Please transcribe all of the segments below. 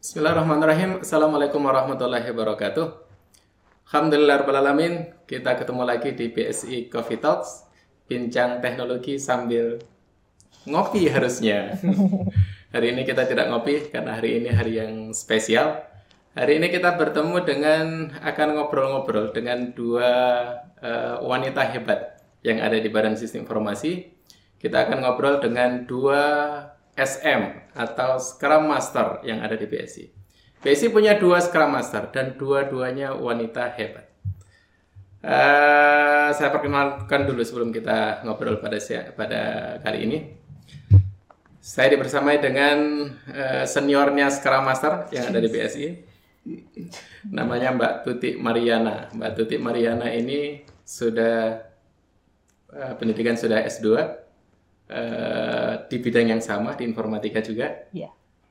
Bismillahirrahmanirrahim. Assalamualaikum warahmatullahi wabarakatuh. Alhamdulillahirrahmanirrahim. Kita ketemu lagi di BSI Coffee Talks. Bincang teknologi sambil ngopi harusnya. hari ini kita tidak ngopi karena hari ini hari yang spesial. Hari ini kita bertemu dengan akan ngobrol-ngobrol dengan dua uh, wanita hebat yang ada di Badan Sistem Informasi. Kita akan ngobrol dengan dua SM atau Scrum Master yang ada di BSI. BSI punya dua Scrum Master dan dua-duanya wanita hebat. Uh, saya perkenalkan dulu sebelum kita ngobrol pada pada kali ini. Saya dibersamai dengan uh, seniornya Scrum Master yang ada di BSI. Namanya Mbak Tuti Mariana. Mbak Tuti Mariana ini sudah uh, pendidikan sudah S2 uh, di bidang yang sama di informatika juga. Yeah. Iya.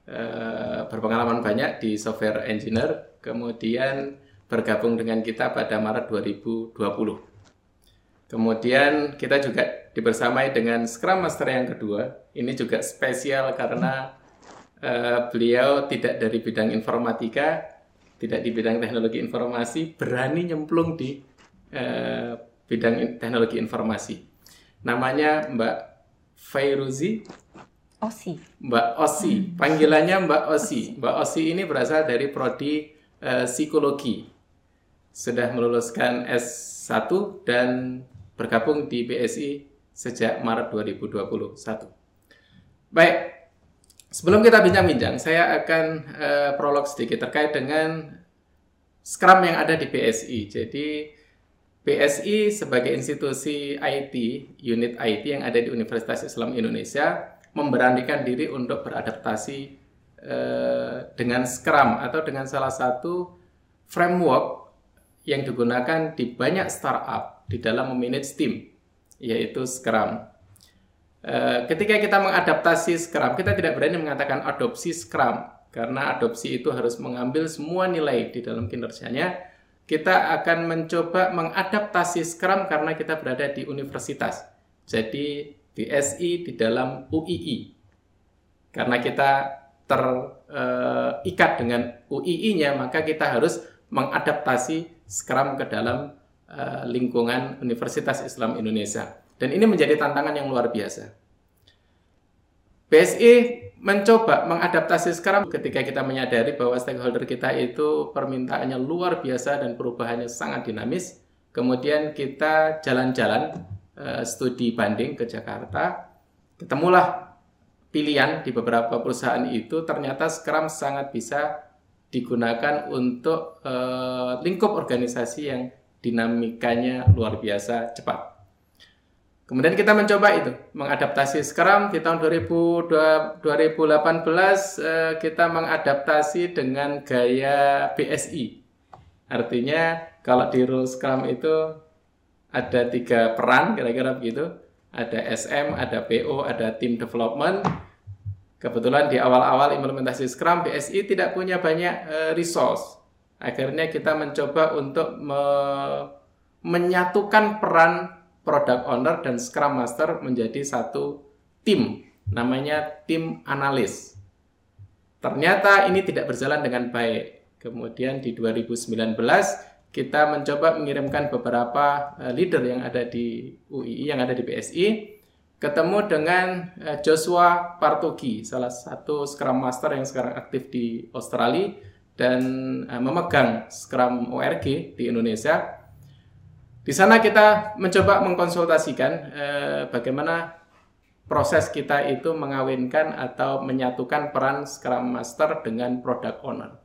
Uh, berpengalaman banyak di software engineer, kemudian bergabung dengan kita pada Maret 2020. Kemudian kita juga dibersamai dengan Scrum Master yang kedua. Ini juga spesial karena uh, beliau tidak dari bidang informatika, tidak di bidang teknologi informasi, berani nyemplung di uh, bidang teknologi informasi. Namanya Mbak Fairuzi Osi. Mbak Osi, panggilannya Mbak Osi. Mbak Osi ini berasal dari prodi uh, psikologi. Sudah meluluskan S1 dan bergabung di BSI sejak Maret 2021. Baik, sebelum kita bincang-bincang, saya akan uh, prolog sedikit terkait dengan Scrum yang ada di BSI. Jadi BSI sebagai institusi IT, unit IT yang ada di Universitas Islam Indonesia, memberanikan diri untuk beradaptasi eh, dengan Scrum atau dengan salah satu framework yang digunakan di banyak startup di dalam memanage tim, yaitu Scrum. Eh, ketika kita mengadaptasi Scrum, kita tidak berani mengatakan adopsi Scrum, karena adopsi itu harus mengambil semua nilai di dalam kinerjanya, kita akan mencoba mengadaptasi Scrum karena kita berada di universitas. Jadi BSI di dalam UII. Karena kita terikat dengan UII-nya, maka kita harus mengadaptasi Scrum ke dalam eh, lingkungan Universitas Islam Indonesia. Dan ini menjadi tantangan yang luar biasa. BSI mencoba mengadaptasi sekarang ketika kita menyadari bahwa stakeholder kita itu permintaannya luar biasa dan perubahannya sangat dinamis. Kemudian kita jalan-jalan uh, studi banding ke Jakarta, ketemulah pilihan di beberapa perusahaan itu ternyata Scrum sangat bisa digunakan untuk uh, lingkup organisasi yang dinamikanya luar biasa cepat. Kemudian kita mencoba itu, mengadaptasi Scrum di tahun 2018 eh, kita mengadaptasi dengan gaya BSI. Artinya kalau di rule Scrum itu ada tiga peran kira-kira begitu. Ada SM, ada PO, ada Team Development. Kebetulan di awal-awal implementasi Scrum, BSI tidak punya banyak uh, resource. Akhirnya kita mencoba untuk me menyatukan peran product owner dan scrum master menjadi satu tim namanya tim analis. Ternyata ini tidak berjalan dengan baik. Kemudian di 2019 kita mencoba mengirimkan beberapa eh, leader yang ada di UII, yang ada di BSI, ketemu dengan eh, Joshua Partogi, salah satu Scrum Master yang sekarang aktif di Australia dan eh, memegang Scrum ORG di Indonesia di sana kita mencoba mengkonsultasikan eh, bagaimana proses kita itu mengawinkan atau menyatukan peran Scrum Master dengan Product Owner.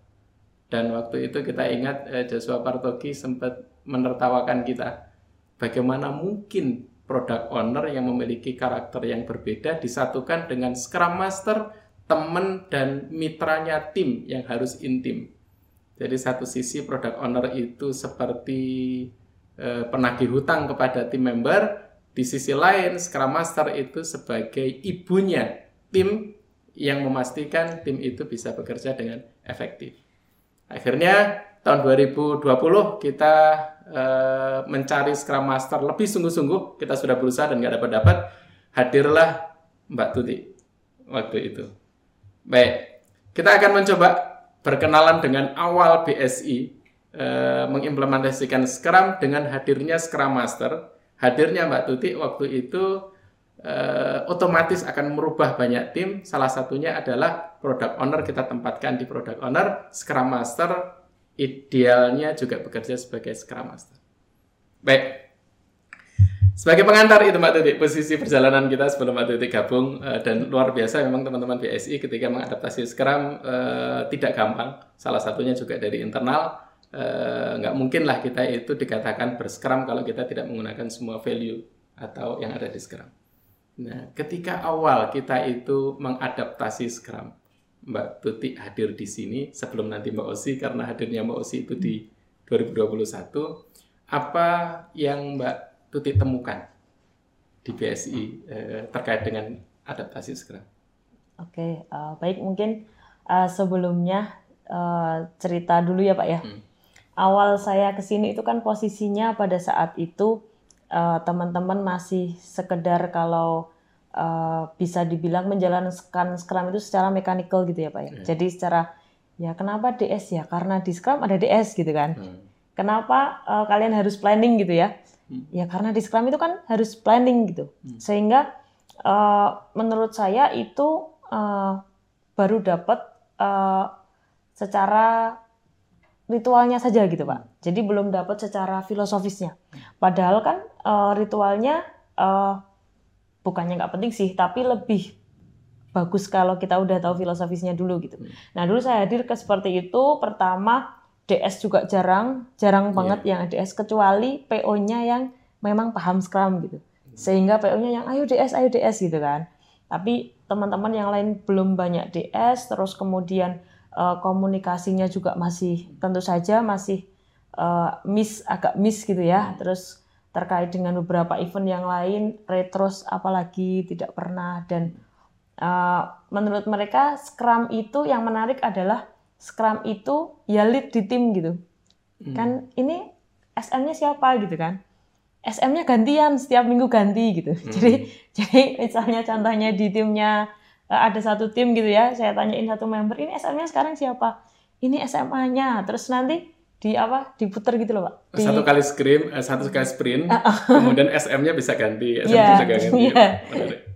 Dan waktu itu kita ingat eh, Joshua Partogi sempat menertawakan kita. Bagaimana mungkin Product Owner yang memiliki karakter yang berbeda disatukan dengan Scrum Master, teman dan mitranya tim yang harus intim. Jadi satu sisi Product Owner itu seperti eh, penagih hutang kepada tim member, di sisi lain Scrum Master itu sebagai ibunya tim yang memastikan tim itu bisa bekerja dengan efektif. Akhirnya tahun 2020 kita eh, mencari Scrum Master lebih sungguh-sungguh, kita sudah berusaha dan nggak dapat dapat, hadirlah Mbak Tuti waktu itu. Baik, kita akan mencoba berkenalan dengan awal BSI eh, mengimplementasikan Scrum dengan hadirnya Scrum Master. Hadirnya Mbak Tuti waktu itu eh, otomatis akan merubah banyak tim. Salah satunya adalah product owner kita tempatkan di product owner, Scrum Master idealnya juga bekerja sebagai Scrum Master. Baik, sebagai pengantar itu Mbak Tuti, posisi perjalanan kita sebelum Mbak Tuti gabung uh, dan luar biasa memang teman-teman BSI ketika mengadaptasi Scrum uh, tidak gampang. Salah satunya juga dari internal. Uh, nggak mungkin lah kita itu dikatakan berscrum kalau kita tidak menggunakan semua value atau yang ada di Scrum. Nah, ketika awal kita itu mengadaptasi Scrum, Mbak Tuti hadir di sini sebelum nanti Mbak Osi karena hadirnya Mbak Osi itu di 2021. Apa yang Mbak Tuti temukan di BSI eh, terkait dengan adaptasi Scrum? Oke, uh, baik mungkin uh, sebelumnya uh, cerita dulu ya Pak ya. Hmm. Awal saya ke sini itu kan posisinya pada saat itu teman-teman uh, masih sekedar kalau uh, bisa dibilang menjalankan Scrum itu secara mekanikal gitu ya Pak ya. Hmm. Jadi secara ya kenapa DS ya? Karena di Scrum ada DS gitu kan. Hmm. Kenapa uh, kalian harus planning gitu ya? Hmm. Ya karena di Scrum itu kan harus planning gitu. Hmm. Sehingga uh, menurut saya itu uh, baru dapat uh, secara ritualnya saja gitu pak. Jadi belum dapat secara filosofisnya. Padahal kan uh, ritualnya uh, bukannya nggak penting sih, tapi lebih bagus kalau kita udah tahu filosofisnya dulu gitu. Nah dulu saya hadir ke seperti itu. Pertama DS juga jarang, jarang yeah. banget yang DS kecuali PO-nya yang memang paham Scrum gitu. Sehingga PO-nya yang ayo DS, ayo DS gitu kan. Tapi teman-teman yang lain belum banyak DS, terus kemudian uh, komunikasinya juga masih tentu saja masih uh, miss agak miss gitu ya. Terus terkait dengan beberapa event yang lain, retros apalagi tidak pernah dan uh, menurut mereka Scrum itu yang menarik adalah Scrum itu ya lead di tim gitu. Hmm. Kan ini SM-nya siapa gitu kan? SM-nya gantian setiap minggu ganti gitu. Hmm. Jadi jadi misalnya contohnya di timnya eh, ada satu tim gitu ya, saya tanyain satu member ini SM-nya sekarang siapa? Ini SMA-nya. Terus nanti di apa diputer gitu loh pak di... satu kali screen eh, satu kali sprint ah, ah. kemudian SM-nya bisa ganti SM yeah, bisa ganti yeah.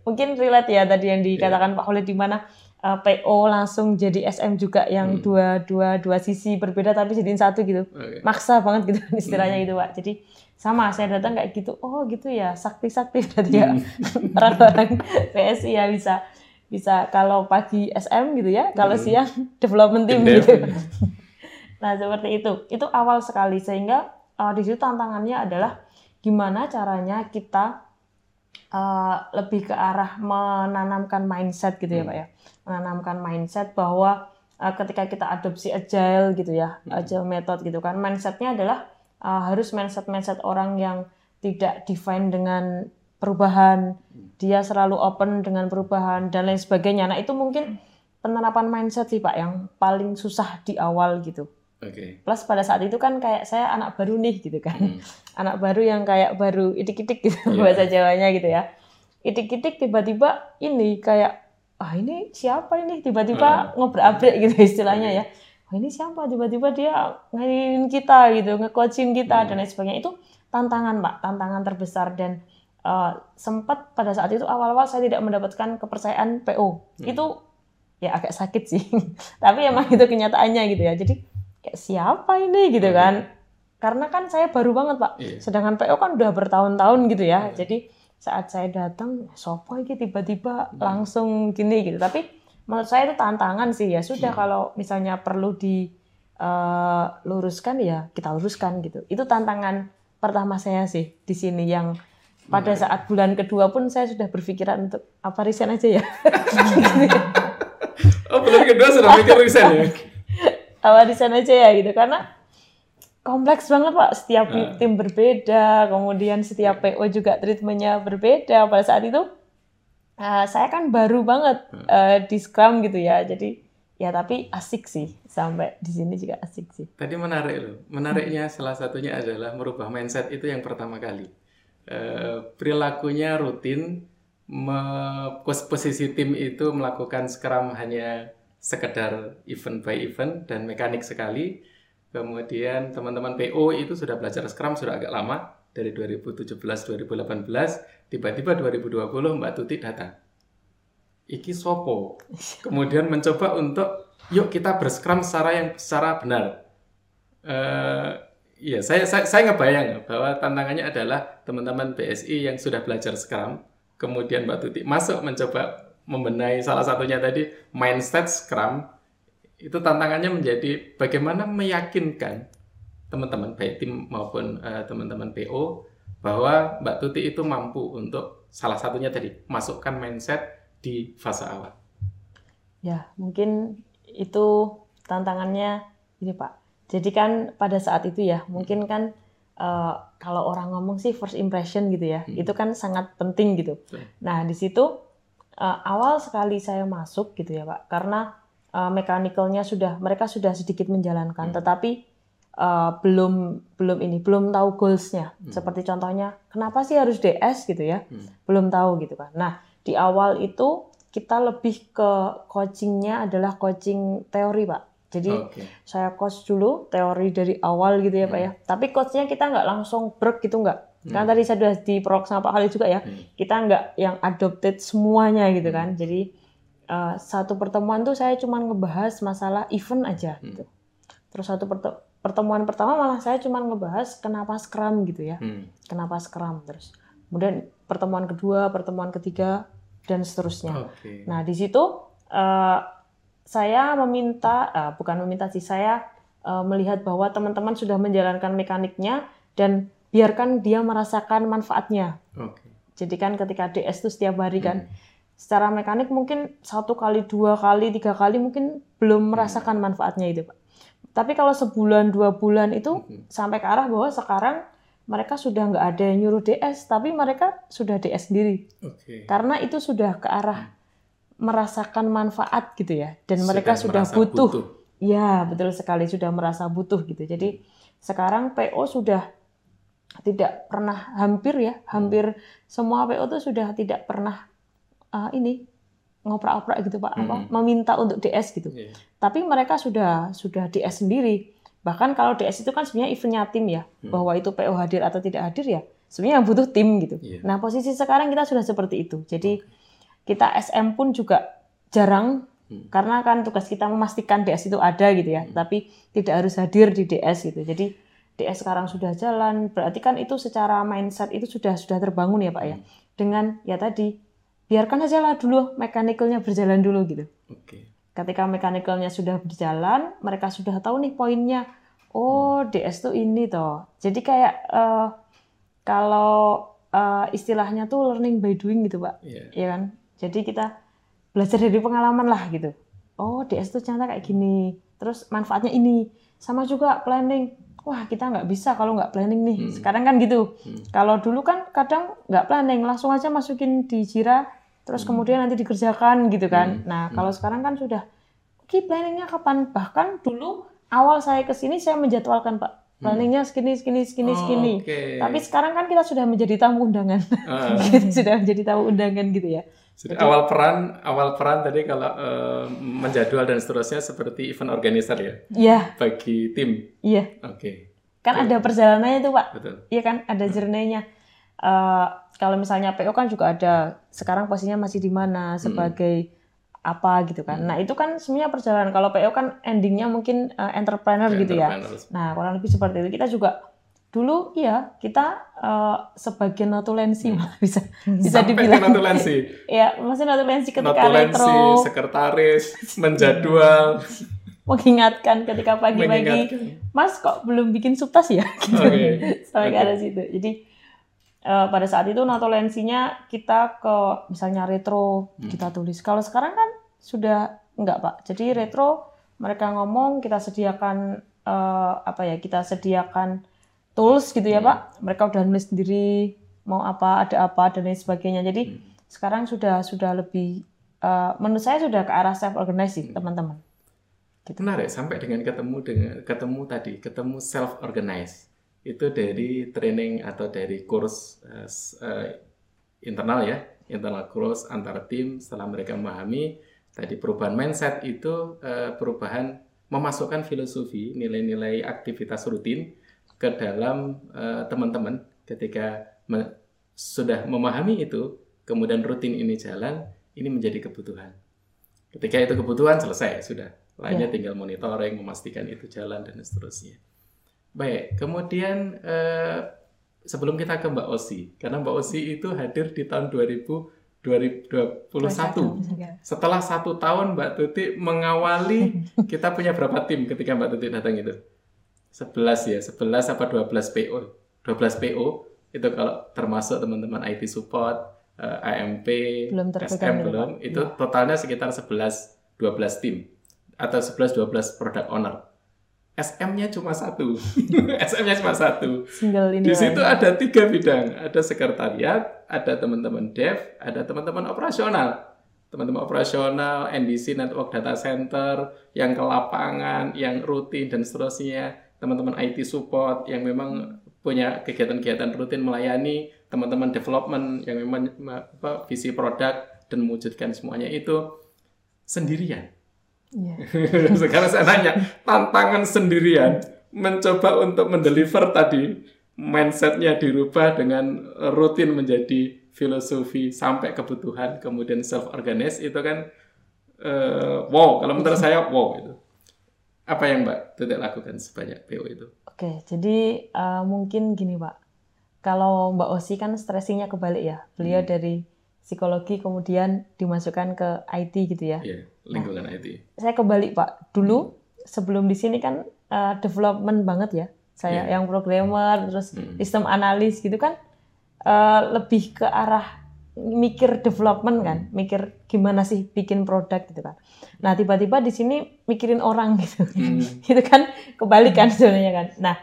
mungkin relate ya tadi yang dikatakan yeah. Pak Khalid di mana uh, eh, PO langsung jadi SM juga yang hmm. dua dua dua sisi berbeda tapi jadiin satu gitu okay. maksa banget gitu istilahnya hmm. gitu pak jadi sama saya datang kayak gitu oh gitu ya sakti sakti berarti ya hmm. orang-orang PSI ya bisa bisa kalau pagi SM gitu ya kalau hmm. siang development team gitu nah seperti itu itu awal sekali sehingga uh, di situ tantangannya adalah gimana caranya kita uh, lebih ke arah menanamkan mindset gitu ya hmm. pak ya menanamkan mindset bahwa uh, ketika kita adopsi agile gitu ya, hmm. agile method gitu kan, mindsetnya adalah uh, harus mindset mindset orang yang tidak define dengan perubahan, hmm. dia selalu open dengan perubahan dan lain sebagainya. Nah itu mungkin penerapan mindset sih pak yang paling susah di awal gitu. Okay. Plus pada saat itu kan kayak saya anak baru nih gitu kan, hmm. anak baru yang kayak baru itik-itik gitu yeah. bahasa Jawanya gitu ya. Itik-itik tiba-tiba ini kayak ah ini siapa ini tiba-tiba hmm. ngobrol-abrek gitu istilahnya ya oh, ini siapa tiba-tiba dia ngajarin kita gitu nge-coaching kita hmm. dan lain sebagainya itu tantangan pak tantangan terbesar dan uh, sempat pada saat itu awal-awal saya tidak mendapatkan kepercayaan PO hmm. itu ya agak sakit sih tapi emang itu kenyataannya gitu ya jadi kayak siapa ini gitu hmm. kan karena kan saya baru banget pak yeah. sedangkan PO kan udah bertahun-tahun gitu ya hmm. jadi saat saya datang sopo ini tiba-tiba hmm. langsung gini gitu tapi menurut saya itu tantangan sih ya sudah hmm. kalau misalnya perlu di uh, luruskan ya kita luruskan gitu itu tantangan pertama saya sih di sini yang pada hmm. saat bulan kedua pun saya sudah berpikiran untuk apa resign aja ya? Oh bulan kedua sudah mikir resign ya? Apa resign aja ya gitu. Karena kompleks banget pak. Setiap uh. tim berbeda kemudian setiap PO juga treatmentnya berbeda. Pada saat itu uh, saya kan baru banget uh, di Scrum gitu ya. Jadi ya tapi asik sih. Sampai di sini juga asik sih. Tadi menarik loh. Menariknya salah satunya adalah merubah mindset itu yang pertama kali uh, perilakunya rutin me posisi tim itu melakukan Scrum hanya sekedar event by event dan mekanik sekali. Kemudian teman-teman PO itu sudah belajar Scrum sudah agak lama dari 2017 2018 tiba-tiba 2020 Mbak Tuti datang. Iki sopo. Kemudian mencoba untuk yuk kita berscrum secara yang secara benar. Uh, Iya, saya, saya saya ngebayang bahwa tantangannya adalah teman-teman BSI yang sudah belajar Scrum, kemudian Mbak Tuti masuk mencoba membenahi salah satunya tadi mindset Scrum. Itu tantangannya menjadi bagaimana meyakinkan teman-teman baik tim maupun uh, teman-teman PO bahwa Mbak Tuti itu mampu untuk salah satunya tadi masukkan mindset di fase awal. Ya, mungkin itu tantangannya ini Pak jadi kan pada saat itu ya, mungkin kan uh, kalau orang ngomong sih first impression gitu ya, hmm. itu kan sangat penting gitu. Nah di situ uh, awal sekali saya masuk gitu ya Pak, karena uh, mekanikalnya sudah mereka sudah sedikit menjalankan, hmm. tetapi uh, belum belum ini belum tahu goalsnya. Hmm. Seperti contohnya, kenapa sih harus DS gitu ya? Hmm. Belum tahu gitu kan. Nah di awal itu kita lebih ke coachingnya adalah coaching teori Pak. Jadi okay. saya coach dulu teori dari awal gitu ya hmm. Pak ya. Tapi coachnya kita nggak langsung break gitu nggak. Hmm. Karena tadi saya sudah di prok sama Pak Khalid juga ya. Hmm. Kita nggak yang adopted semuanya gitu kan. Hmm. Jadi uh, satu pertemuan tuh saya cuma ngebahas masalah event aja hmm. gitu. Terus satu pertemuan pertama malah saya cuma ngebahas kenapa Scrum gitu ya. Hmm. Kenapa Scrum terus. Kemudian pertemuan kedua, pertemuan ketiga dan seterusnya. Okay. Nah, di situ uh, saya meminta, uh, bukan meminta sih, saya uh, melihat bahwa teman-teman sudah menjalankan mekaniknya dan biarkan dia merasakan manfaatnya. Okay. Jadi kan ketika DS itu setiap hari kan, hmm. secara mekanik mungkin satu kali, dua kali, tiga kali mungkin belum hmm. merasakan manfaatnya itu, Pak. Tapi kalau sebulan, dua bulan itu hmm. sampai ke arah bahwa sekarang mereka sudah nggak ada yang nyuruh DS, tapi mereka sudah DS sendiri. Okay. Karena itu sudah ke arah merasakan manfaat gitu ya dan mereka sudah butuh. butuh. Ya, betul sekali sudah merasa butuh gitu. Jadi sekarang PO sudah tidak pernah hampir ya, hampir semua PO itu sudah tidak pernah uh, ini ngoprak-oprak gitu Pak, apa hmm. meminta untuk DS gitu. Yeah. Tapi mereka sudah sudah DS sendiri. Bahkan kalau DS itu kan sebenarnya eventnya tim ya, hmm. bahwa itu PO hadir atau tidak hadir ya, sebenarnya yang butuh tim gitu. Yeah. Nah, posisi sekarang kita sudah seperti itu. Jadi okay kita SM pun juga jarang hmm. karena kan tugas kita memastikan DS itu ada gitu ya, hmm. tapi tidak harus hadir di DS gitu. Jadi DS sekarang sudah jalan, berarti kan itu secara mindset itu sudah sudah terbangun ya Pak ya. Hmm. Dengan ya tadi biarkan aja lah dulu mekanikalnya berjalan dulu gitu. Okay. Ketika mekanikalnya sudah berjalan, mereka sudah tahu nih poinnya. Oh, hmm. DS tuh ini toh. Jadi kayak uh, kalau uh, istilahnya tuh learning by doing gitu, Pak. Yeah. Ya kan? Jadi kita belajar dari pengalaman lah gitu. Oh DS itu ternyata kayak gini. Terus manfaatnya ini. Sama juga planning. Wah kita nggak bisa kalau nggak planning nih. Hmm. Sekarang kan gitu. Hmm. Kalau dulu kan kadang nggak planning. Langsung aja masukin di Jira. Terus hmm. kemudian nanti dikerjakan gitu kan. Hmm. Nah hmm. kalau sekarang kan sudah. Oke planningnya kapan? Bahkan dulu awal saya ke sini saya menjadwalkan Pak hmm. planningnya segini segini segini oh, segini. Okay. Tapi sekarang kan kita sudah menjadi tamu undangan, uh. sudah menjadi tamu undangan gitu ya. Jadi, awal peran awal peran tadi kalau uh, menjadwal dan seterusnya seperti event organizer ya. Iya. Bagi tim. Iya. Oke. Okay. Kan ada perjalanannya itu, Pak. Betul. Iya kan, ada journey-nya. Uh, kalau misalnya PO kan juga ada sekarang posisinya masih di mana sebagai hmm. apa gitu kan. Hmm. Nah, itu kan semuanya perjalanan. Kalau PO kan endingnya mungkin uh, entrepreneur ya, gitu ya. Nah, kurang lebih seperti itu. Kita juga dulu iya kita uh, sebagian notulensi hmm. malah bisa bisa Sampai dibilang. notulensi. Ya masih notulensi ketika notulensi, retro. sekretaris menjadwal. Mengingatkan ketika pagi-pagi. Mas kok belum bikin subtas ya? Gitu. okay. sampai okay. ke arah situ. Jadi uh, pada saat itu notulensinya kita ke misalnya retro hmm. kita tulis. Kalau sekarang kan sudah enggak pak. Jadi retro mereka ngomong kita sediakan uh, apa ya kita sediakan tools gitu ya hmm. Pak. Mereka udah nulis sendiri mau apa, ada apa dan lain sebagainya. Jadi hmm. sekarang sudah sudah lebih uh, menurut saya sudah ke arah self organizing hmm. teman-teman. Gitu. Menarik sampai dengan ketemu dengan ketemu tadi, ketemu self organize. Itu dari training atau dari kurs uh, uh, internal ya, internal course antar tim setelah mereka memahami Tadi perubahan mindset itu uh, perubahan memasukkan filosofi, nilai-nilai aktivitas rutin ke dalam uh, teman-teman ketika me sudah memahami itu, kemudian rutin ini jalan, ini menjadi kebutuhan. Ketika itu kebutuhan selesai sudah, lainnya ya. tinggal monitoring, memastikan itu jalan dan seterusnya. Baik, kemudian uh, sebelum kita ke Mbak Osi, karena Mbak Osi itu hadir di tahun 2000 2021. Setelah satu tahun Mbak Tuti mengawali, kita punya berapa tim ketika Mbak Tuti datang itu? 11 ya, 11 apa 12 PO. 12 PO itu kalau termasuk teman-teman IT support, uh, eh, AMP, belum SM belum, itu ya. totalnya sekitar 11 12 tim atau 11 12 product owner. SM-nya cuma satu. SM-nya cuma satu. Di situ ada tiga bidang. Ada sekretariat, ada teman-teman dev, ada teman-teman operasional. Teman-teman operasional, NDC, Network Data Center, yang ke lapangan, yang rutin, dan seterusnya. Teman-teman IT support, yang memang punya kegiatan-kegiatan rutin melayani. Teman-teman development, yang memang apa, visi produk, dan mewujudkan semuanya itu sendirian Yeah. Sekarang saya nanya, tantangan sendirian mencoba untuk mendeliver tadi mindsetnya dirubah dengan rutin menjadi filosofi sampai kebutuhan kemudian self organize itu kan uh, wow kalau menurut saya wow itu apa yang mbak tidak lakukan sebanyak PO itu oke jadi uh, mungkin gini pak kalau mbak Osi kan stressingnya kebalik ya beliau hmm. dari psikologi kemudian dimasukkan ke IT gitu ya. Iya, lingkungan nah, IT. Saya kebalik Pak. Dulu hmm. sebelum di sini kan uh, development banget ya. Saya yeah. yang programmer terus hmm. sistem analis gitu kan uh, lebih ke arah mikir development kan, mikir gimana sih bikin produk gitu kan. Nah, tiba-tiba di sini mikirin orang gitu. Hmm. gitu kan kebalikan sebenarnya kan. Nah,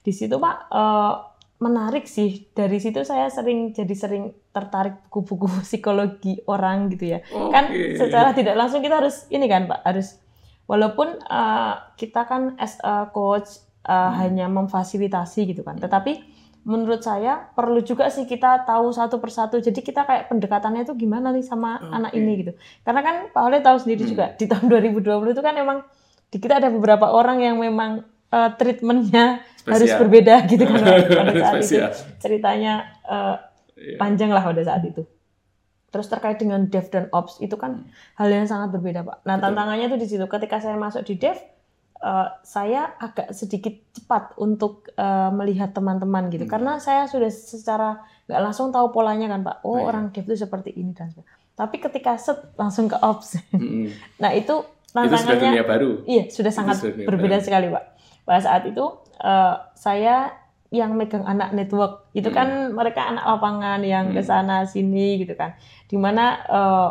di situ Pak uh, menarik sih dari situ saya sering jadi sering tertarik buku-buku psikologi orang gitu ya okay. kan secara tidak langsung kita harus ini kan pak harus walaupun uh, kita kan as a coach uh, hmm. hanya memfasilitasi gitu kan tetapi menurut saya perlu juga sih kita tahu satu persatu jadi kita kayak pendekatannya itu gimana nih sama okay. anak ini gitu karena kan Pak Oleh tahu sendiri hmm. juga di tahun 2020 itu kan emang di kita ada beberapa orang yang memang uh, treatmentnya Spesial. harus berbeda gitu kan pada saat itu ceritanya uh, yeah. panjang lah pada saat itu. Terus terkait dengan dev dan ops itu kan hmm. hal yang sangat berbeda pak. Nah Betul. tantangannya tuh di situ. Ketika saya masuk di dev, uh, saya agak sedikit cepat untuk uh, melihat teman-teman gitu. Hmm. Karena saya sudah secara nggak langsung tahu polanya kan pak. Oh, oh orang dev itu seperti ini dan sebagainya. Tapi ketika set langsung ke ops, hmm. nah itu tantangannya. Itu sudah dunia baru. Iya sudah sangat sudah berbeda baru. sekali pak pada saat itu uh, saya yang megang anak network itu kan hmm. kan mereka anak lapangan yang hmm. ke sana sini gitu kan di mana uh,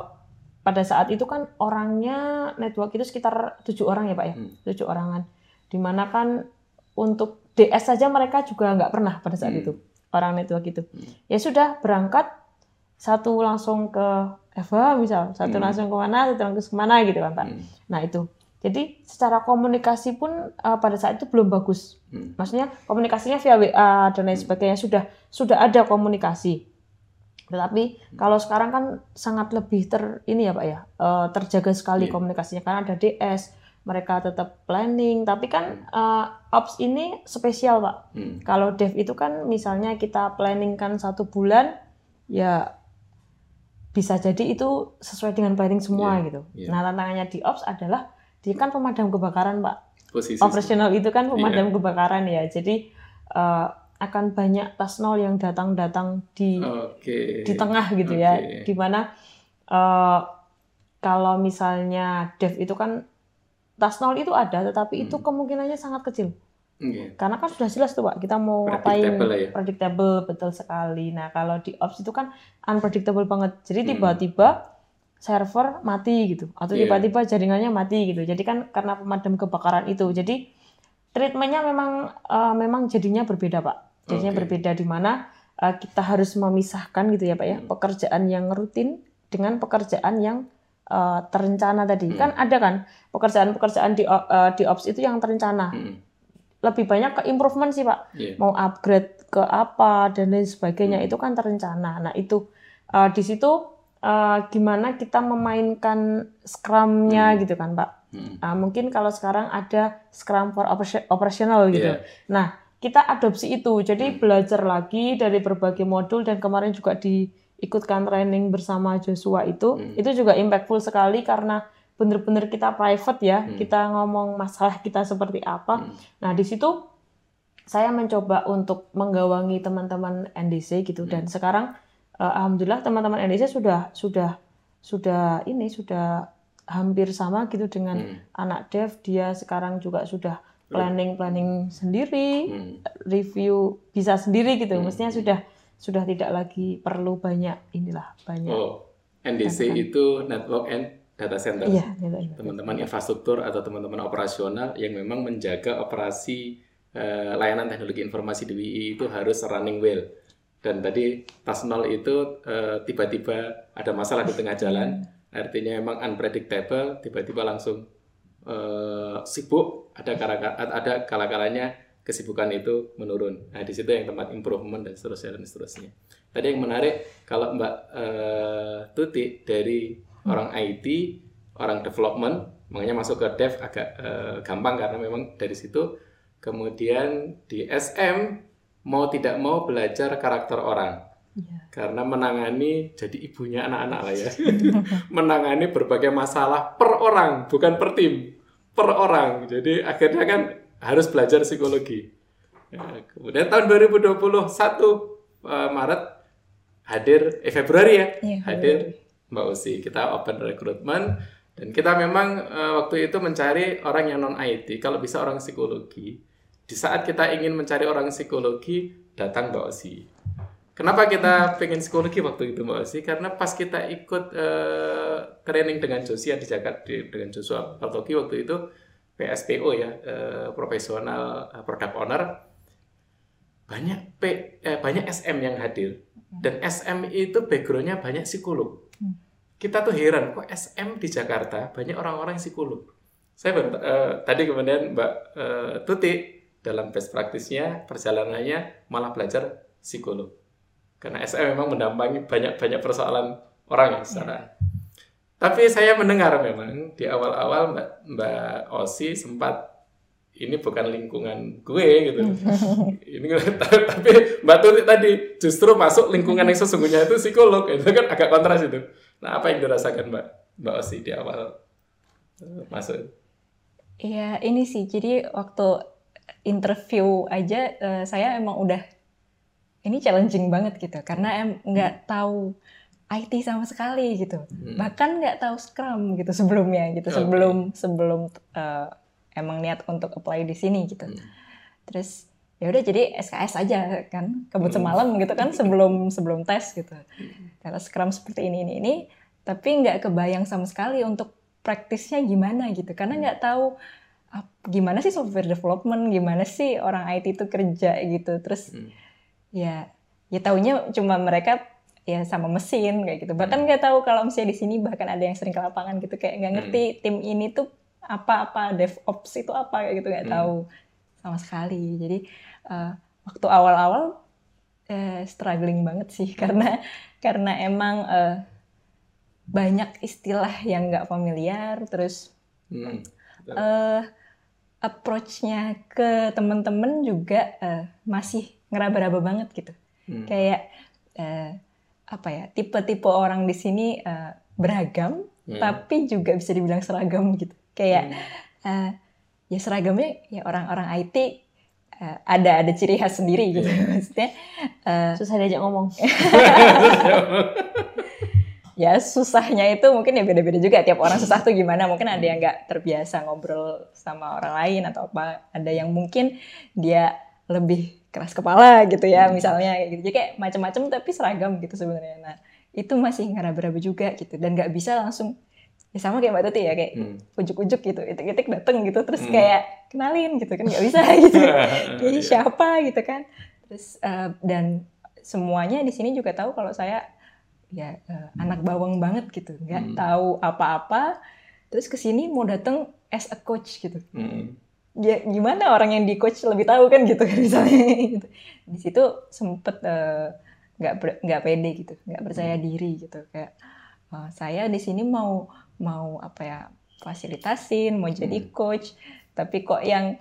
pada saat itu kan orangnya network itu sekitar tujuh orang ya pak ya hmm. tujuh orangan di mana kan untuk DS saja mereka juga nggak pernah pada saat hmm. itu orang network itu hmm. ya sudah berangkat satu langsung ke Eva misal satu hmm. langsung ke mana satu langsung ke mana gitu kan pak hmm. nah itu jadi secara komunikasi pun uh, pada saat itu belum bagus. Hmm. Maksudnya komunikasinya via WA dan lain hmm. sebagainya sudah sudah ada komunikasi. Tetapi kalau sekarang kan sangat lebih ter ini ya Pak ya uh, terjaga sekali yeah. komunikasinya karena ada DS, mereka tetap planning. Tapi kan uh, ops ini spesial Pak. Hmm. Kalau dev itu kan misalnya kita planning kan satu bulan ya bisa jadi itu sesuai dengan planning semua yeah. gitu. Yeah. Nah tantangannya di ops adalah dia kan pemadam kebakaran pak Posisi operasional itu kan pemadam yeah. kebakaran ya jadi uh, akan banyak tas nol yang datang-datang di okay. di tengah gitu okay. ya di mana uh, kalau misalnya dev itu kan tas nol itu ada tetapi hmm. itu kemungkinannya sangat kecil okay. karena kan sudah jelas tuh pak kita mau ngapain ya? predictable betul sekali nah kalau di ops itu kan unpredictable banget jadi hmm. tiba-tiba hmm server mati gitu atau iya. tiba-tiba yeah. jaringannya mati gitu. Jadi kan karena pemadam kebakaran itu. Jadi treatmentnya memang uh, memang jadinya berbeda pak. Jadinya okay. berbeda di mana uh, kita harus memisahkan gitu ya pak ya hmm. pekerjaan yang rutin dengan pekerjaan yang uh, terencana tadi. Hmm. Kan ada kan pekerjaan-pekerjaan di uh, di ops itu yang terencana. Hmm. Lebih banyak ke improvement sih pak. Yeah. Mau upgrade ke apa dan lain sebagainya hmm. itu kan terencana. Nah itu uh, di situ uh, gimana kita memainkan scrumnya hmm. gitu kan Pak. Hmm. Uh, mungkin kalau sekarang ada scrum for operational gitu. Yeah. Nah kita adopsi itu, jadi hmm. belajar lagi dari berbagai modul dan kemarin juga diikutkan training bersama Joshua itu, hmm. itu juga impactful sekali karena benar-benar kita private ya, hmm. kita ngomong masalah kita seperti apa. Hmm. Nah di situ saya mencoba untuk menggawangi teman-teman NDC gitu hmm. dan sekarang uh, alhamdulillah teman-teman NDC sudah sudah sudah ini sudah hampir sama gitu dengan hmm. anak dev dia sekarang juga sudah planning planning sendiri hmm. review bisa sendiri gitu hmm. mestinya sudah sudah tidak lagi perlu banyak inilah banyak oh NDC kan. itu network and data center iya, teman-teman infrastruktur atau teman-teman operasional yang memang menjaga operasi uh, layanan teknologi informasi di WI itu harus running well dan tadi tas nol itu uh, tiba-tiba ada masalah di tengah jalan hmm. artinya memang unpredictable tiba-tiba langsung uh, sibuk ada kala ada kala-kalanya kesibukan itu menurun. Nah, di situ yang tempat improvement dan seterusnya dan seterusnya. Tadi yang menarik kalau Mbak uh, Tuti dari orang IT, orang development, makanya masuk ke dev agak uh, gampang karena memang dari situ kemudian di SM mau tidak mau belajar karakter orang. Ya. Karena menangani jadi ibunya anak-anak lah ya. menangani berbagai masalah per orang, bukan per tim, per orang. Jadi akhirnya kan harus belajar psikologi. Ya, kemudian tahun 2021 uh, eh, Maret hadir eh Februari ya, ya hadir Mbak Usi. Kita open recruitment dan kita memang uh, waktu itu mencari orang yang non IT, kalau bisa orang psikologi. Di saat kita ingin mencari orang psikologi, datang Mbak Usi. Kenapa kita pengen psikologi waktu itu Mbak Osi? Karena pas kita ikut uh, training dengan Josia di Jakarta dengan Joshua Partogi waktu itu PSPO ya, uh, profesional uh, product owner banyak P, eh, banyak SM yang hadir dan SM itu backgroundnya banyak psikolog. Hmm. Kita tuh heran kok SM di Jakarta banyak orang-orang psikolog. Saya uh, tadi kemudian Mbak uh, Tuti dalam best practice-nya perjalanannya malah belajar psikolog karena SM memang mendampingi banyak-banyak persoalan orang ya secara. Yeah. Tapi saya mendengar memang di awal-awal Mbak Mbak Osi sempat ini bukan lingkungan gue gitu. ini tapi Mbak Tuti tadi justru masuk lingkungan yang sesungguhnya itu psikolog itu kan agak kontras itu. Nah apa yang dirasakan Mbak Mbak Osi di awal uh, masuk? Iya ini sih jadi waktu interview aja uh, saya emang udah ini challenging banget gitu karena em nggak tahu IT sama sekali gitu hmm. bahkan nggak tahu Scrum gitu sebelumnya gitu okay. sebelum sebelum uh, emang niat untuk apply di sini gitu hmm. terus ya udah jadi SKS aja kan kebut hmm. semalam gitu kan sebelum sebelum tes gitu hmm. karena Scrum seperti ini ini ini tapi nggak kebayang sama sekali untuk praktisnya gimana gitu karena nggak tahu gimana sih software development gimana sih orang IT itu kerja gitu terus hmm ya ya taunya cuma mereka ya sama mesin kayak gitu bahkan hmm. nggak tahu kalau misalnya di sini bahkan ada yang sering ke lapangan gitu kayak nggak ngerti hmm. tim ini tuh apa apa DevOps itu apa kayak gitu nggak hmm. tahu sama sekali jadi uh, waktu awal-awal uh, struggling banget sih karena karena emang uh, banyak istilah yang nggak familiar terus hmm. uh, approach-nya ke teman-teman juga uh, masih ngeraba-raba banget gitu. Hmm. Kayak uh, apa ya tipe-tipe orang di sini uh, beragam, hmm. tapi juga bisa dibilang seragam gitu. Kayak hmm. uh, ya seragamnya ya orang-orang IT uh, ada ada ciri khas sendiri gitu. Yeah. Maksudnya uh, susah diajak ngomong. ya susahnya itu mungkin ya beda-beda juga tiap orang susah tuh gimana mungkin ada yang nggak terbiasa ngobrol sama orang lain atau apa ada yang mungkin dia lebih keras kepala gitu ya hmm. misalnya gitu. Jadi kayak macam-macam tapi seragam gitu sebenarnya. Nah itu masih ngeraba-raba juga gitu. Dan nggak bisa langsung ya sama kayak mbak Tuti ya kayak hmm. ujuk-ujuk gitu. Itik-itik dateng gitu terus hmm. kayak kenalin gitu kan. Nggak bisa gitu. Jadi iya. siapa? gitu kan. Terus uh, dan semuanya di sini juga tahu kalau saya ya uh, anak bawang banget gitu. Nggak hmm. tahu apa-apa. Terus ke sini mau dateng as a coach gitu. Hmm ya gimana orang yang di coach lebih tahu kan gitu kan misalnya. Gitu. di situ sempet eh, nggak uh, nggak pede gitu nggak percaya diri gitu. Kayak uh, saya di sini mau mau apa ya fasilitasin, mau jadi Hmm. coach, tapi kok yang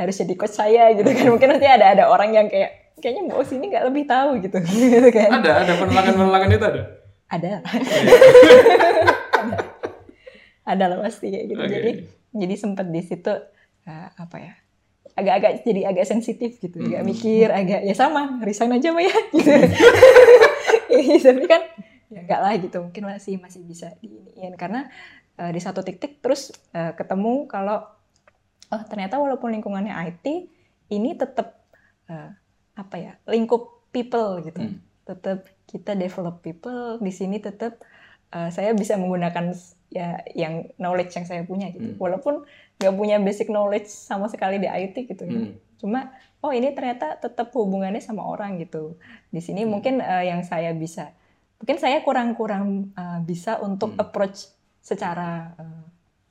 harus jadi coach saya? Gitu kan. Mungkin nanti ada ada orang yang kayak kayaknya mbak Osi ini nggak lebih tahu gitu. Gitu kan. Ada, ada penolakan-penolakan itu ada. ada. Ada. Lah pasti kayak gitu. Oke. jadi jadi sempat di situ uh, apa ya agak-agak jadi agak sensitif gitu agak Hmm. mikir agak ya sama resign aja mbak ya gitu Iya, tapi kan ya enggak lah gitu mungkin masih masih bisa diiniin karena uh, di satu titik terus uh, ketemu kalau oh ternyata walaupun lingkungannya IT ini tetap uh, apa ya lingkup people gitu Hmm. tetap kita develop people di sini tetap uh, saya bisa menggunakan ya yang knowledge yang saya punya gitu Hmm. walaupun nggak punya basic knowledge sama sekali di IT gitu ya. Hmm. cuma oh ini ternyata tetap hubungannya sama orang gitu di sini Hmm. mungkin uh, yang saya bisa mungkin saya kurang-kurang uh, bisa untuk Hmm. approach secara uh,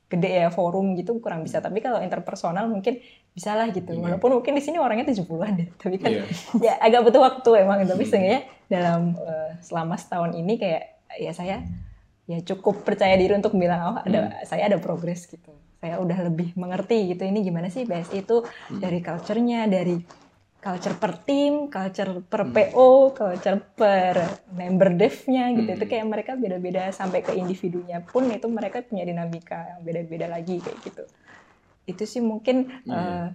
gede ya forum gitu kurang bisa tapi kalau interpersonal mungkin bisa lah gitu Iya. walaupun mungkin di sini orangnya 70-an deh tapi kan Iya. ya agak butuh waktu emang tapi Hmm. seenggaknya dalam uh, selama setahun ini kayak ya saya ya cukup percaya diri untuk bilang oh ada Hmm. saya ada progres gitu saya udah lebih mengerti gitu ini gimana sih BSI itu Hmm. dari culture-nya dari culture per tim, culture per Hmm. PO, culture per member dev-nya gitu. Hmm. Itu kayak mereka beda-beda sampai ke individunya pun itu mereka punya dinamika yang beda-beda lagi kayak gitu. Itu sih mungkin Iya. eh,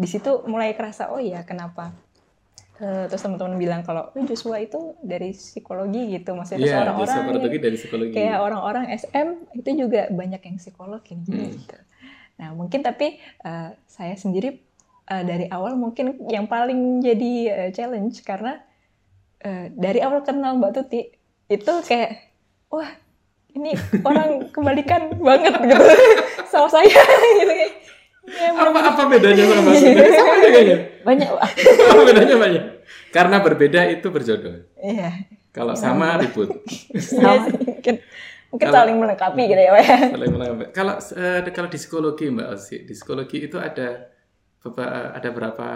di situ mulai kerasa oh iya kenapa Eh, terus teman-teman bilang kalau "Eh, Joshua itu dari psikologi gitu maksudnya Paratogi dari psikologi. kayak orang-orang SM itu juga banyak yang psikolog gini Hmm. gitu. Nah mungkin tapi eh, saya sendiri eh, dari awal mungkin yang paling jadi eh, challenge karena eh, dari awal kenal Mbak Tuti itu kayak wah ini orang kebalikan banget gitu sama saya gitu kayak. Ya, apa apa bedanya sama Sunda? Sama aja kayaknya. Banyak. Apa bedanya banyak? Karena berbeda itu berjodoh. Iya, Kalau sama ribut. Iya sih, mungkin mungkin Kalau- saling melengkapi gitu ya Pak ya. Saling menambah. Kalau eh, kalau di psikologi Mbak Osi, di psikologi itu ada ada berapa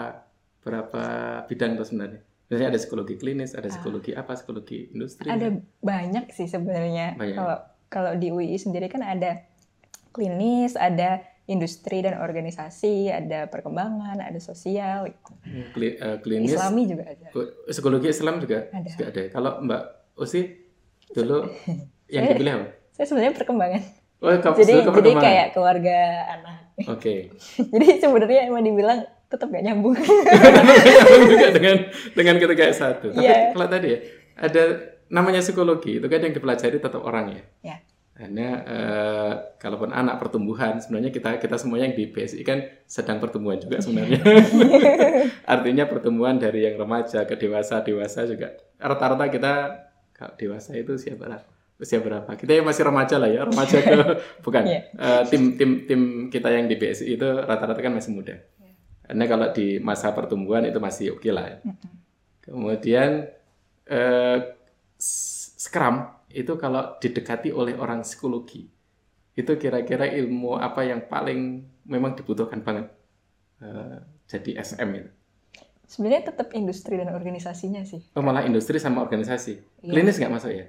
berapa bidang tuh sebenarnya. Biasanya ada psikologi klinis, ada psikologi apa, psikologi industri. Ah. Ada banyak sih sebenarnya. Banyak. Kalau kalau di UI sendiri kan ada klinis, ada industri dan organisasi, ada perkembangan, ada sosial, gitu. Kli- eh, klinis, Islami juga ada. psikologi Islam juga Ada. juga ada. Kalau Mbak Osi dulu yang dipilih apa? Saya sebenarnya perkembangan. Oh, kamu Jadi jadi kayak keluarga anak. Oke. jadi sebenarnya emang dibilang tetap gak nyambung. juga dengan dengan ketika S1. Tapi Iya. kalau tadi ya ada namanya psikologi itu kan yang dipelajari tetap orang ya. ya. Hanya eh, kalaupun anak pertumbuhan sebenarnya kita kita semuanya yang di BSI kan sedang pertumbuhan juga sebenarnya. Artinya pertumbuhan dari yang remaja ke dewasa, dewasa juga rata-rata kita kalau dewasa itu siapa lah? Usia berapa? Kita yang masih remaja lah ya, remaja ke bukan. Iya. Eh, tim tim tim kita yang di BSI itu rata-rata kan masih muda. Karena kalau di masa pertumbuhan itu masih oke lah. ya. Kemudian eh, s- Scrum itu kalau didekati oleh orang psikologi, itu kira-kira ilmu apa yang paling memang dibutuhkan banget eh, jadi SM itu. Sebenarnya tetap industri dan organisasinya sih. Oh malah industri sama organisasi. Iya. Klinis nggak masuk ya?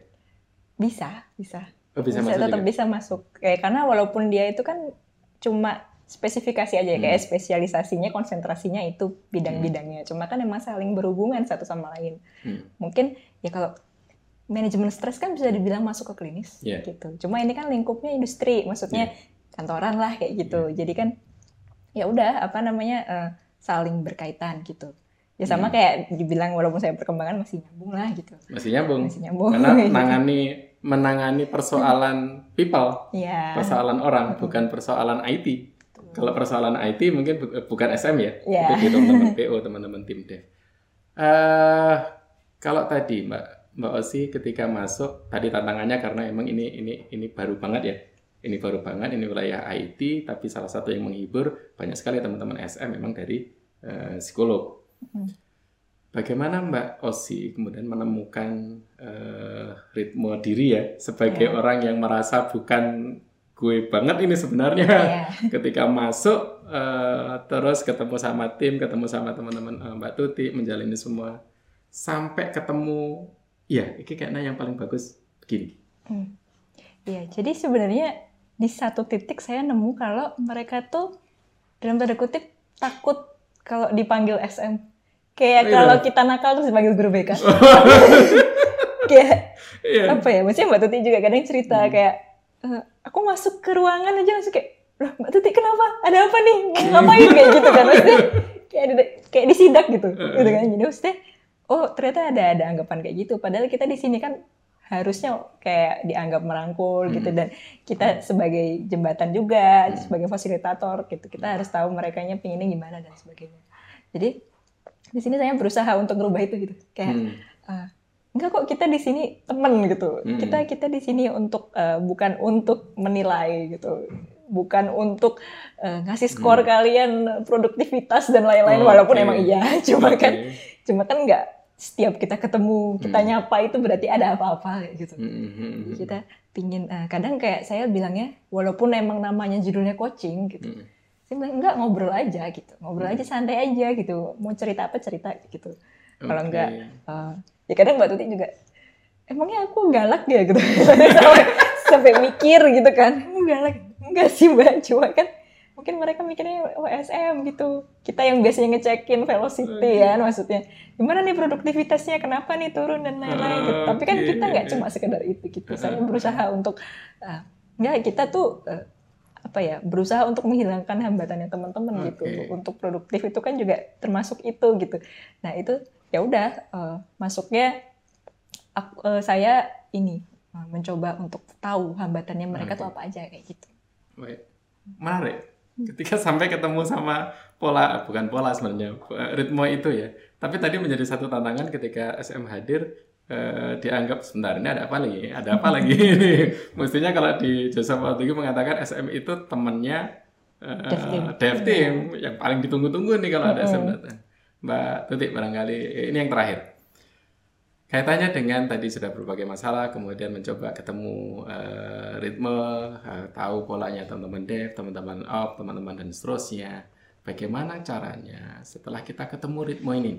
Bisa, bisa. Oh, bisa, bisa masuk tetap juga. bisa masuk kayak karena walaupun dia itu kan cuma spesifikasi aja ya, kayak Hmm. spesialisasinya konsentrasinya itu bidang-bidangnya cuma kan emang saling berhubungan satu sama lain Hmm. mungkin ya kalau manajemen stres kan bisa dibilang masuk ke klinis Iya. gitu cuma ini kan lingkupnya industri maksudnya kantoran lah kayak gitu Iya. jadi kan ya udah apa namanya eh, saling berkaitan gitu ya sama Hmm. kayak dibilang walaupun saya perkembangan masih nyambung lah gitu Masih nyambung. masih nyambung Karena menangani menangani persoalan people, ya persoalan orang, bukan persoalan IT. Kalau persoalan IT mungkin bu- bukan SM ya, Iya. itu teman-teman PO, teman-teman tim dev. Eh, kalau tadi Mbak Mbak Osi ketika masuk tadi tantangannya karena emang ini ini ini baru banget ya, ini baru banget ini wilayah IT, tapi salah satu yang menghibur banyak sekali teman-teman SM memang dari eh, psikolog. Hmm. Bagaimana Mbak Osi kemudian menemukan eh, ritme diri ya sebagai Iya. orang yang merasa bukan gue banget ini sebenarnya Iya. ketika masuk eh, terus ketemu sama tim, ketemu sama teman-teman eh, Mbak Tuti menjalani semua sampai ketemu ya ini kayaknya yang paling bagus begini. Hmm. Iya, jadi sebenarnya di satu titik saya nemu kalau mereka tuh dalam tanda kutip takut kalau dipanggil SM. Kayak Oh, iya. kalau kita nakal terus dipanggil guru BK. kayak Iya. apa ya? Maksudnya Mbak Tuti juga kadang cerita Hmm. kayak "Eh, aku masuk ke ruangan aja langsung kayak Loh, Mbak Tuti kenapa? Ada apa nih? Ngapain kayak gitu kan? Maksudnya kayak kayak disidak gitu, gitu kan? Jadi maksudnya oh ternyata ada ada anggapan kayak gitu. Padahal kita di sini kan harusnya kayak dianggap merangkul gitu Hmm. dan kita sebagai jembatan juga Hmm. sebagai fasilitator gitu kita harus tahu mereka nya pinginnya gimana dan sebagainya jadi di sini saya berusaha untuk merubah itu gitu kayak Hmm. "Ah, enggak kok kita di sini temen gitu Hmm. kita kita di sini untuk eh, bukan untuk menilai gitu bukan untuk eh, ngasih skor Hmm. kalian produktivitas dan lain-lain Oke. walaupun emang iya cuma Oke. kan cuma kan nggak setiap kita ketemu kita Hmm. nyapa itu berarti ada apa-apa gitu Hmm, hmm, hmm, hmm. kita pingin eh, kadang kayak saya bilangnya walaupun emang namanya judulnya coaching gitu Hmm. saya bilang enggak ngobrol aja gitu ngobrol Hmm. aja santai aja gitu mau cerita apa cerita gitu kalau Oke. enggak eh, ya kadang mbak Tuti juga emangnya aku galak ya gitu sampai, sampai mikir gitu kan "Emang galak enggak sih mbak cuma kan mungkin mereka mikirnya OSM gitu kita yang biasanya ngecekin velocity Hmm. ya maksudnya gimana nih produktivitasnya kenapa nih turun dan lain-lain gitu. Ah, tapi kan kita nggak cuma sekedar itu gitu saya berusaha untuk ah, ya kita tuh eh, apa ya berusaha untuk menghilangkan hambatannya teman-teman gitu Oke. untuk produktif itu kan juga termasuk itu gitu nah itu ya udah eh, masuknya aku- eh, saya ini mencoba untuk tahu hambatannya mereka tuh Oke. apa aja kayak gitu Baik. Menarik. Ketika sampai ketemu sama pola, bukan pola sebenarnya, ritme itu ya. Tapi tadi menjadi satu tantangan ketika SM hadir, eh, dianggap sebentar ini ada apa lagi? Ada apa lagi ini? Mestinya kalau di Joseph Altugi mengatakan SM itu temannya eh, Dev team. dev team, yang paling ditunggu-tunggu nih kalau ada SM datang. Mbak Tuti barangkali ini yang terakhir. Kaitannya dengan tadi sudah berbagai masalah, kemudian mencoba ketemu eh, ritme, eh, tahu polanya teman-teman dev, teman-teman op, teman-teman dan seterusnya. Bagaimana caranya setelah kita ketemu ritme ini,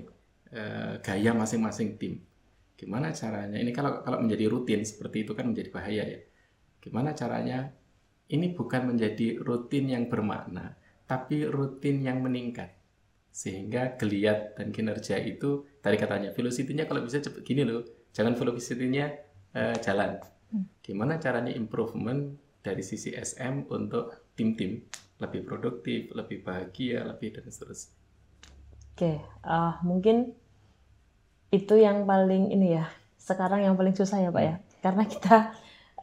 eh, gaya masing-masing tim, gimana caranya? Ini kalau kalau menjadi rutin seperti itu kan menjadi bahaya ya. Gimana caranya? Ini bukan menjadi rutin yang bermakna, tapi rutin yang meningkat sehingga geliat dan kinerja itu tadi katanya velocity-nya kalau bisa cepet gini loh. Jangan velocity-nya eh, jalan. Gimana caranya improvement dari sisi SM untuk tim-tim? Lebih produktif lebih bahagia lebih dan seterusnya. Oke, ah, mungkin itu yang paling ini ya. Sekarang yang paling susah ya Pak ya, karena kita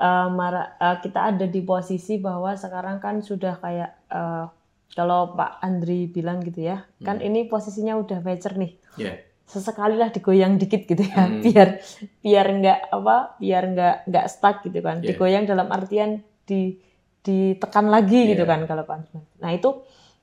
eh, mara- eh, kita ada di posisi bahwa sekarang kan sudah kayak eh, kalau Pak Andri bilang gitu ya, kan ini posisinya udah mature nih. ya Sesekali lah digoyang dikit gitu ya, Hmm. biar biar nggak apa, biar nggak nggak stuck gitu kan. Iya. Digoyang dalam artian di ditekan lagi gitu Iya. kan kalau Pak Andri. Nah itu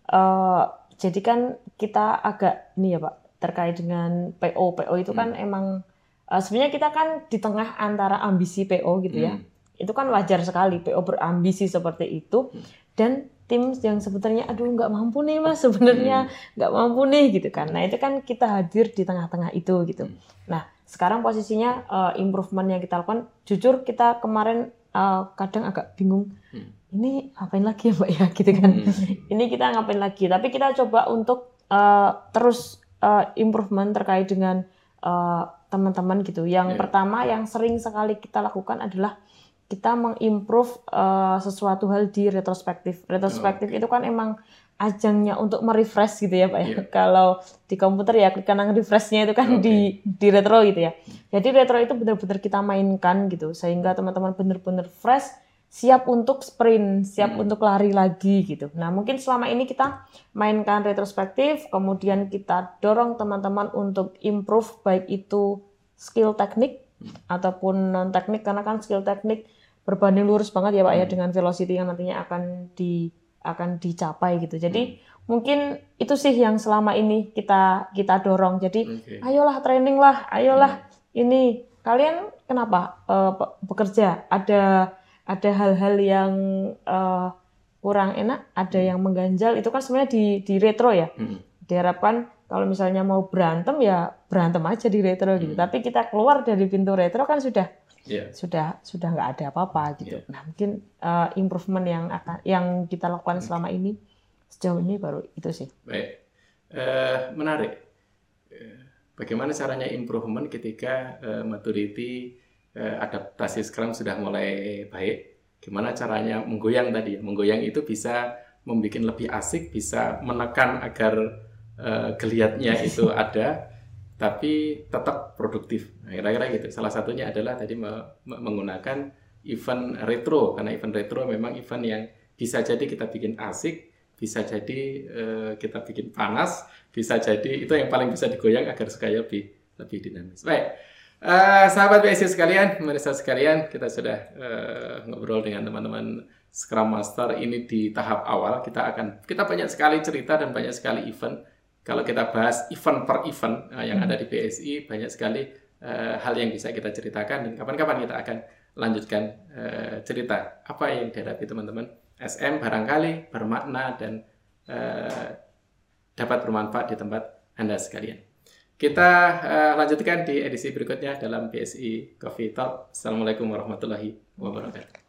eh, jadi kan kita agak ini ya Pak terkait dengan PO PO itu kan emang eh, sebenarnya kita kan di tengah antara ambisi PO gitu ya Hmm. itu kan wajar sekali PO berambisi seperti itu dan tim yang sebetulnya aduh nggak mampu nih mas sebenarnya nggak mampu nih gitu kan nah itu kan kita hadir di tengah-tengah itu gitu Hmm. nah sekarang posisinya eh, improvement yang kita lakukan jujur kita kemarin eh, kadang agak bingung Hmm. ini ngapain lagi ya mbak ya gitu kan Hmm. ini kita ngapain lagi tapi kita coba untuk eh, terus eh, improvement terkait dengan teman-teman gitu yang Iya. pertama yang sering sekali kita lakukan adalah kita mengimprove eh, sesuatu hal di retrospektif retrospektif Oke. itu kan emang ajangnya untuk merefresh gitu ya pak ya Iya. kalau di komputer ya klik kanan refreshnya itu kan Oke. di di retro gitu ya jadi retro itu benar-benar kita mainkan gitu sehingga teman-teman benar-benar fresh siap untuk sprint, siap Hmm. untuk lari lagi gitu. Nah, mungkin selama ini kita mainkan retrospektif, kemudian kita dorong teman-teman untuk improve baik itu skill teknik Hmm. ataupun non teknik karena kan skill teknik berbanding lurus banget ya Pak ya Hmm. dengan velocity yang nantinya akan di akan dicapai gitu. Hmm. Jadi mungkin itu sih yang selama ini kita kita dorong. Jadi Oke. ayolah training lah, ayolah ini kalian kenapa pe- bekerja ada ada hal-hal yang eh, kurang enak, ada yang mengganjal itu kan sebenarnya di di retro ya. Hmm. Diharapkan kalau misalnya mau berantem ya berantem aja di retro gitu. Hmm. Tapi kita keluar dari pintu retro kan sudah yeah. sudah sudah nggak ada apa-apa gitu. Yeah. Nah mungkin uh, improvement yang akan yang kita lakukan selama ini sejauh ini baru itu sih. Baik, uh, menarik. Bagaimana caranya improvement ketika uh, maturity uh, adaptasi Scrum sudah mulai baik? Gimana caranya menggoyang tadi? Menggoyang itu bisa membuat lebih asik, bisa menekan agar uh, geliatnya itu ada, tapi tetap produktif. Nah, kira-kira gitu. Salah satunya adalah tadi me menggunakan event retro, karena event retro memang event yang bisa jadi kita bikin asik, bisa jadi uh, kita bikin panas, bisa jadi itu yang paling bisa digoyang agar sekaya lebih lebih dinamis. Baik, uh, sahabat BSC sekalian, pemirsa sekalian, kita sudah uh, ngobrol dengan teman-teman Scrum Master ini di tahap awal. Kita akan kita banyak sekali cerita dan banyak sekali event. Kalau kita bahas event per event yang ada di BSI, banyak sekali uh, hal yang bisa kita ceritakan dan kapan-kapan kita akan lanjutkan uh, cerita apa yang dihadapi teman-teman SM barangkali bermakna dan uh, dapat bermanfaat di tempat Anda sekalian. Kita uh, lanjutkan di edisi berikutnya dalam BSI Coffee Talk. Assalamualaikum warahmatullahi wabarakatuh.